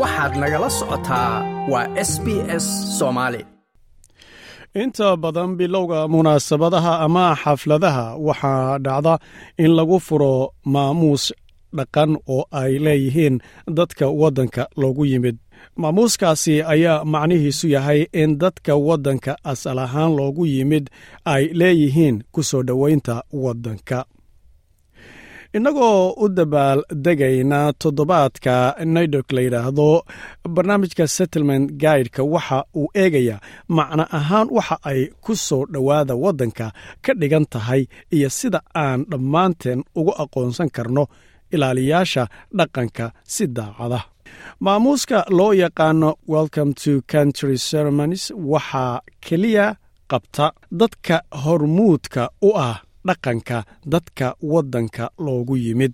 waxaad nagala socotaa waa s b s soomaali inta badan bilowga munaasabadaha ama xafladaha waxaa dhacda in lagu furo maamuus dhaqan oo ay leeyihiin dadka waddanka loogu yimid. Maamuuskaasi ayaa macnihiisu yahay in dadka waddanka asal ahaan loogu yimid ay leeyihiin ku soo dhoweynta waddanka innagoo u dabaal degayna toddobaadka naydok la yidhaahdo barnaamijka settlement guideka waxa uu eegayaa macno ahaan waxa ay ku soo dhowaada waddanka ka dhigan tahay iyo sida aan dhammaanteen ugu aqoonsan karno ilaaliyaasha dhaqanka si daacada. Maamuuska loo yaqaano welcome to country ceremonies waxaa keliya qabta. Dadka hormuudka u ah dhaqanka dadka waddanka loogu yimid.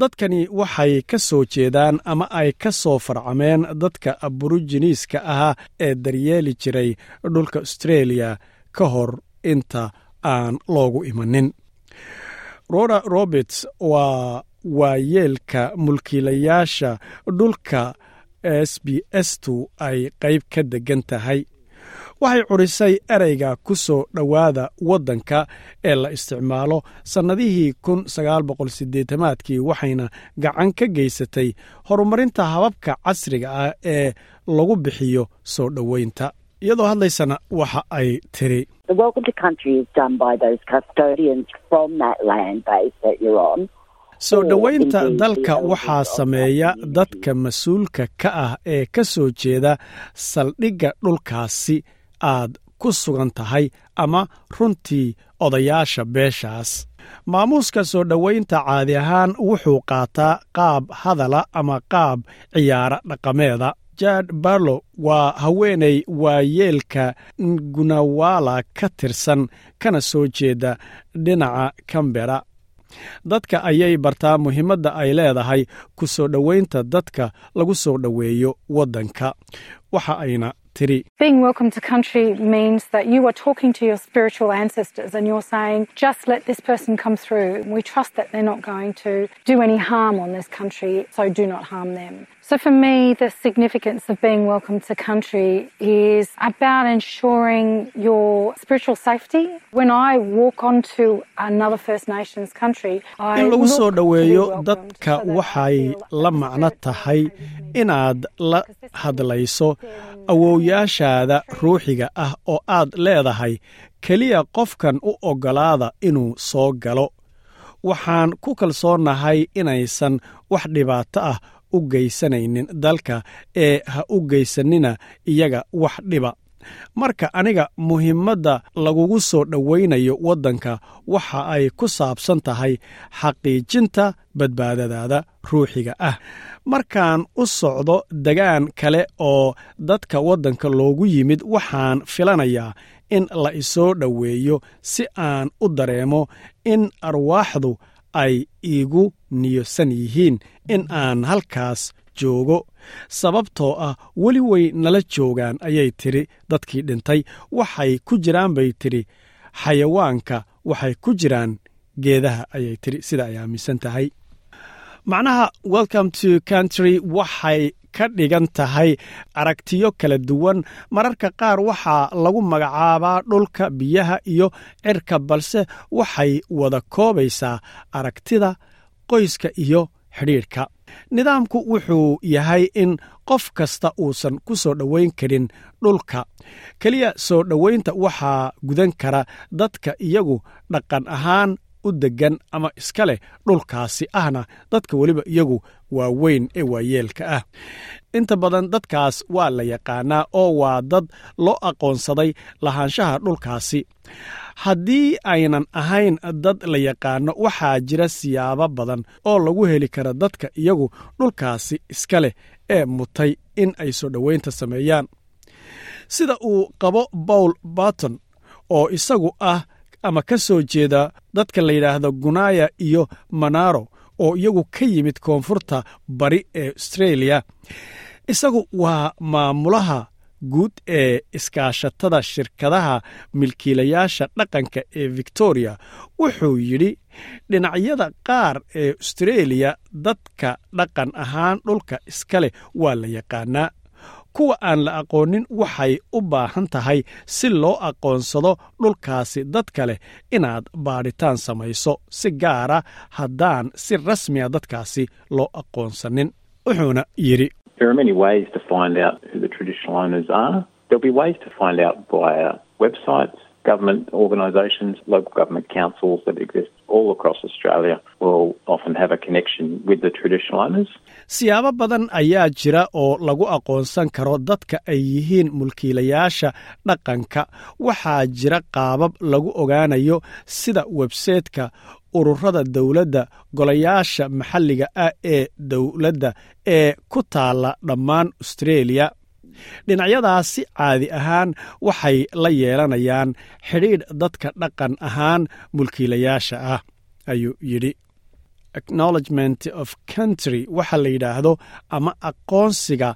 Dadkani waxay ka soo jeedaan ama ay ka soo farcameen dadka aboriginiiska ahaa ee daryeeli jiray dhulka austreeliya ka hor inta aan loogu imanin. Roda roberts waa waayeelka mulkiilayaasha dhulka s b s tu ay qayb ka deggan tahay waxay curisay ereyga ku soo dhowaada waddanka ee la isticmaalo sannadihii kun sagaal boqol siddeetamaadkii waxayna gacan ka geysatay horumarinta hababka casriga ah ee lagu bixiyo soo dhoweynta. Iyadoo hadlaysana waxa ay tiri. Soo dhoweynta dalka waxaa sameeya dadka mas'uulka ka ah ee ka soo jeeda saldhigga dhulkaasi aad ku sugan tahay ama runtii odayaasha beeshaas. Maamuuska soo dhoweynta caadi ahaan wuxuu qaataa qaab hadala ama qaab ciyaara dhaqameeda. Jad barlow waa haweenay waayeelka gunawala ka tirsan kana soo jeeda dhinaca kambera dadka ayay bartaa muhiimadda ay leedahay ku soo dhoweynta dadka lagu soo dhoweeyo waddanka. Waxa ayna tiri Being welcome to country means that you are talking to your spiritual ancestors and you're saying, just let this person come through. We trust that they're not going to do any harm on this country, so do not harm them. So for me, the significance of being welcome to country is about ensuring your spiritual safety. When I walk onto another First Nations country, I in lagu soo dhoweeyo dadka waxay la macno tahay inaad la hadlayso awowyaashaada ruuxiga ah oo aad leedahay keliya qofkan u oggolaada inuu soo galo. Waxaan ku kalsoonnahay inaysan wax dhibaato ah u geysanaynin dalka ee ha u geysanina iyaga wax dhiba marka aniga muhiimadda lagugu soo dhowaynayo waddanka waxa ay ku saabsan tahay xaqiijinta badbaadadaada ruuxiga ah. Markaan u socdo degaan kale oo dadka waddanka loogu yimid waxaan filanayaa in la isoo dhoweeyo si aan u dareemo in arwaaxdu ay iigu niyosan yihiin in aan halkaas joogo. Sababtoo ah weli way nala joogaan ayay tidhi. Dadkii dhintay waxay ku jiraan bay tidhi. Xayawaanka waxay ku jiraan geedaha ayay tidhi. Sida ay aaminsan tahay. Macnaha welcome to country waxay ka dhigan tahay aragtiyo kala duwan. Mararka qaar waxaa lagu magacaabaa dhulka biyaha iyo cirka balse waxay wada koobaysaa aragtida qoyska iyo xidhiidhka nidaamku wuxuu yahay in qof kasta uusan ku soo dhoweyn karin dhulka. Keliya soo dhoweynta waxaa gudan kara dadka iyagu dhaqan ahaan u deggan ama iska leh dhulkaasi ahna dadka weliba iyagu waaweyn ee waayeelka ah. Inta badan dadkaas waa la yaqaanaa oo waa dad loo aqoonsaday lahaanshaha dhulkaasi. Haddii aynan ahayn dad la yaqaano waxaa jira siyaabo badan oo lagu heli kara dadka iyagu dhulkaasi iska leh ee mutay in ay soo dhoweynta sameeyaan. Sida uu qabo bawl barton oo isagu ah ama ka soo jeeda dadka la yidhaahdo gunaya iyo manaro oo iyagu ka yimid koonfurta bari ee australia. Isagu waa maamulaha guud ee iskaashatada shirkadaha milkiilayaasha dhaqanka ee victoria. Wuxuu yidhi dhinacyada qaar ee austreeliya dadka dhaqan ahaan dhulka iska leh waa la yaqaanaa kuwa aan la aqoonin waxay u baahan tahay si loo aqoonsado dhulkaasi dadka leh inaad baadhitaan samayso si gaara haddaan si rasmiya dadkaasi loo aqoonsanin wuxuuna yidhi Siyaabo badan ayaa jira oo lagu aqoonsan karo dadka ay yihiin mulkiilayaasha dhaqanka. Waxaa jira qaabab lagu ogaanayo sida websaytka ururada dowladda golayaasha maxalliga ah ee dowladda ee ku taalla dhammaan austreeliya dhinacyadaasi caadi ahaan waxay la yeelanayaan xidhiidh dadka dhaqan ahaan mulkiilayaasha ah ayuu yidhi. Acknowledgement of country waxa la yidhaahdo ama aqoonsiga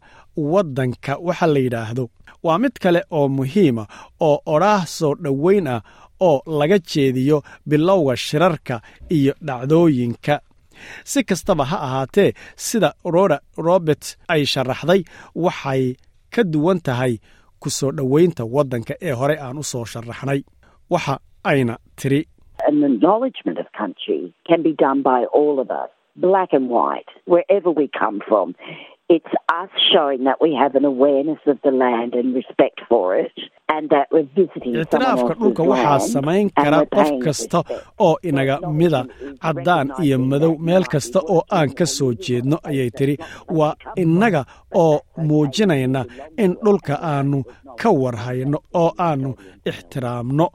waddanka waxa la yidhaahdo. Waa mid kale oo muhiima oo odhaah soo dhoweyn ah oo laga jeediyo bilowga shirarka iyo dhacdooyinka. Si kastaba ha ahaatee sida roda robert ay sharaxday waxay ka duwan tahay ku soo dhoweynta waddanka ee hore aan u soo sharaxnay. Waxa ayna tiri It's us showing that we have an awareness of the land and respect for it, and that we're visiting someone ictiraafka dhulka waxaa samayn kara qof kasta oo inaga mida caddaan iyo madow meel kasta oo aan ka soo jeedno ayay tiri waa innaga oo muujinayna in dhulka aannu ka warhayno oo aannu ixtiraamno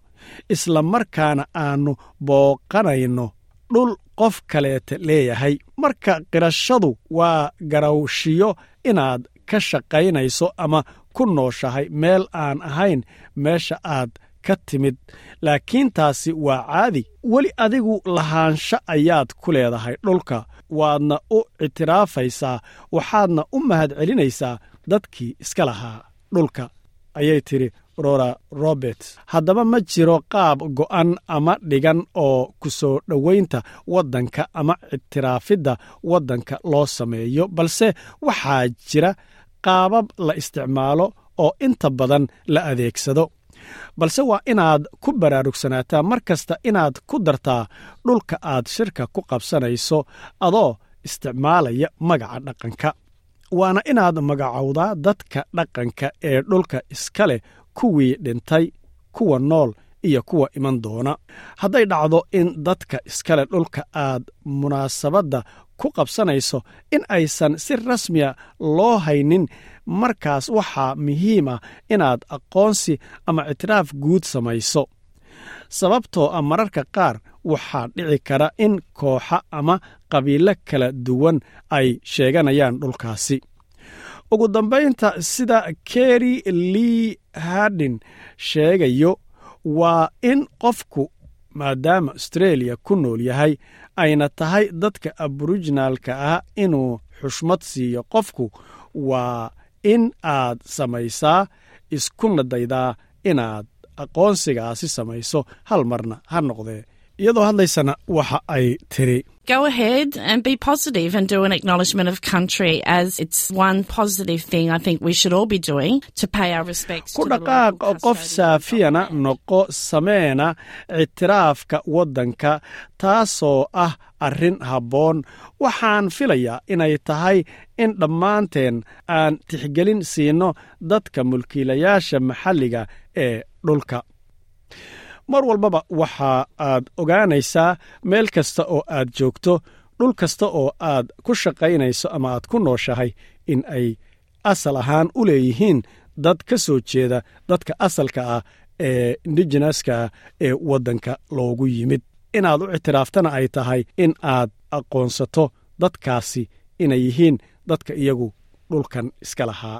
isla markaana aannu booqanayno dhul qof kaleeta leeyahay. Marka qirashadu waa garawshiyo inaad ka shaqaynayso ama ku nooshahay meel aan ahayn meesha aad ka timid. Laakiin taasi waa caadi. Weli adigu lahaansho ayaad ku leedahay dhulka waadna u ictiraafaysaa waxaadna u mahadcelinaysaa dadkii iska lahaa dhulka. Ayay tidhi rora robert. Haddaba ma jiro qaab go'an ama dhigan oo ku soo dhoweynta waddanka ama ictiraafidda waddanka loo sameeyo balse waxaa jira qaabab la isticmaalo oo inta badan la adeegsado. Balse waa inaad ku baraarugsanaataa mar kasta inaad ku dartaa dhulka aad shirka ku qabsanayso adoo isticmaalaya magaca dhaqanka. Waana inaad magacowdaa dadka dhaqanka ee dhulka iska leh kuwii dhintay kuwa nool iyo kuwa iman doona. Hadday dhacdo in dadka iskale dhulka aad munaasabadda ku qabsanayso in aysan si rasmiya loo haynin markaas waxaa muhiim ah inaad aqoonsi ama ictiraaf guud samayso. Sababtoo ah mararka qaar waxaa dhici kara in kooxa ama qabiilo kala duwan ay sheeganayaan dhulkaasi ugu dambaynta sida keri lee hardin sheegayo waa in qofku maadaama australia ku nool yahay ayna tahay dadka aborijinaalka ah inuu xushmad siiyo qofku waa in aad samaysaa iskuna daydaa inaad aqoonsigaasi samayso. Hal marna ha noqdee iyadoo hadlaysana waxa ay tiri. Go ahead and be positive and do an acknowledgement of country as it's one positive thing I think we should all be doing to pay our respects ku dhaqaaq qof saafiyana noqo sameena ictiraafka waddanka taasoo ah arrin habboon. Waxaan filayaa inay tahay in dhammaanteen aan tixgelin siino dadka mulkiilayaasha maxalliga ee dhulka mar walbaba waxa aad ogaanaysaa meel kasta oo aad joogto dhul kasta oo aad ku shaqaynayso ama aad ku nooshahay in ay asal ahaan u leeyihiin dad ka soo jeeda dadka asalka ah ee indigeneska ee waddanka loogu yimid. Inaad u ictiraaftana ay tahay in aad aqoonsato dadkaasi inay yihiin dadka iyagu dhulkan iska lahaa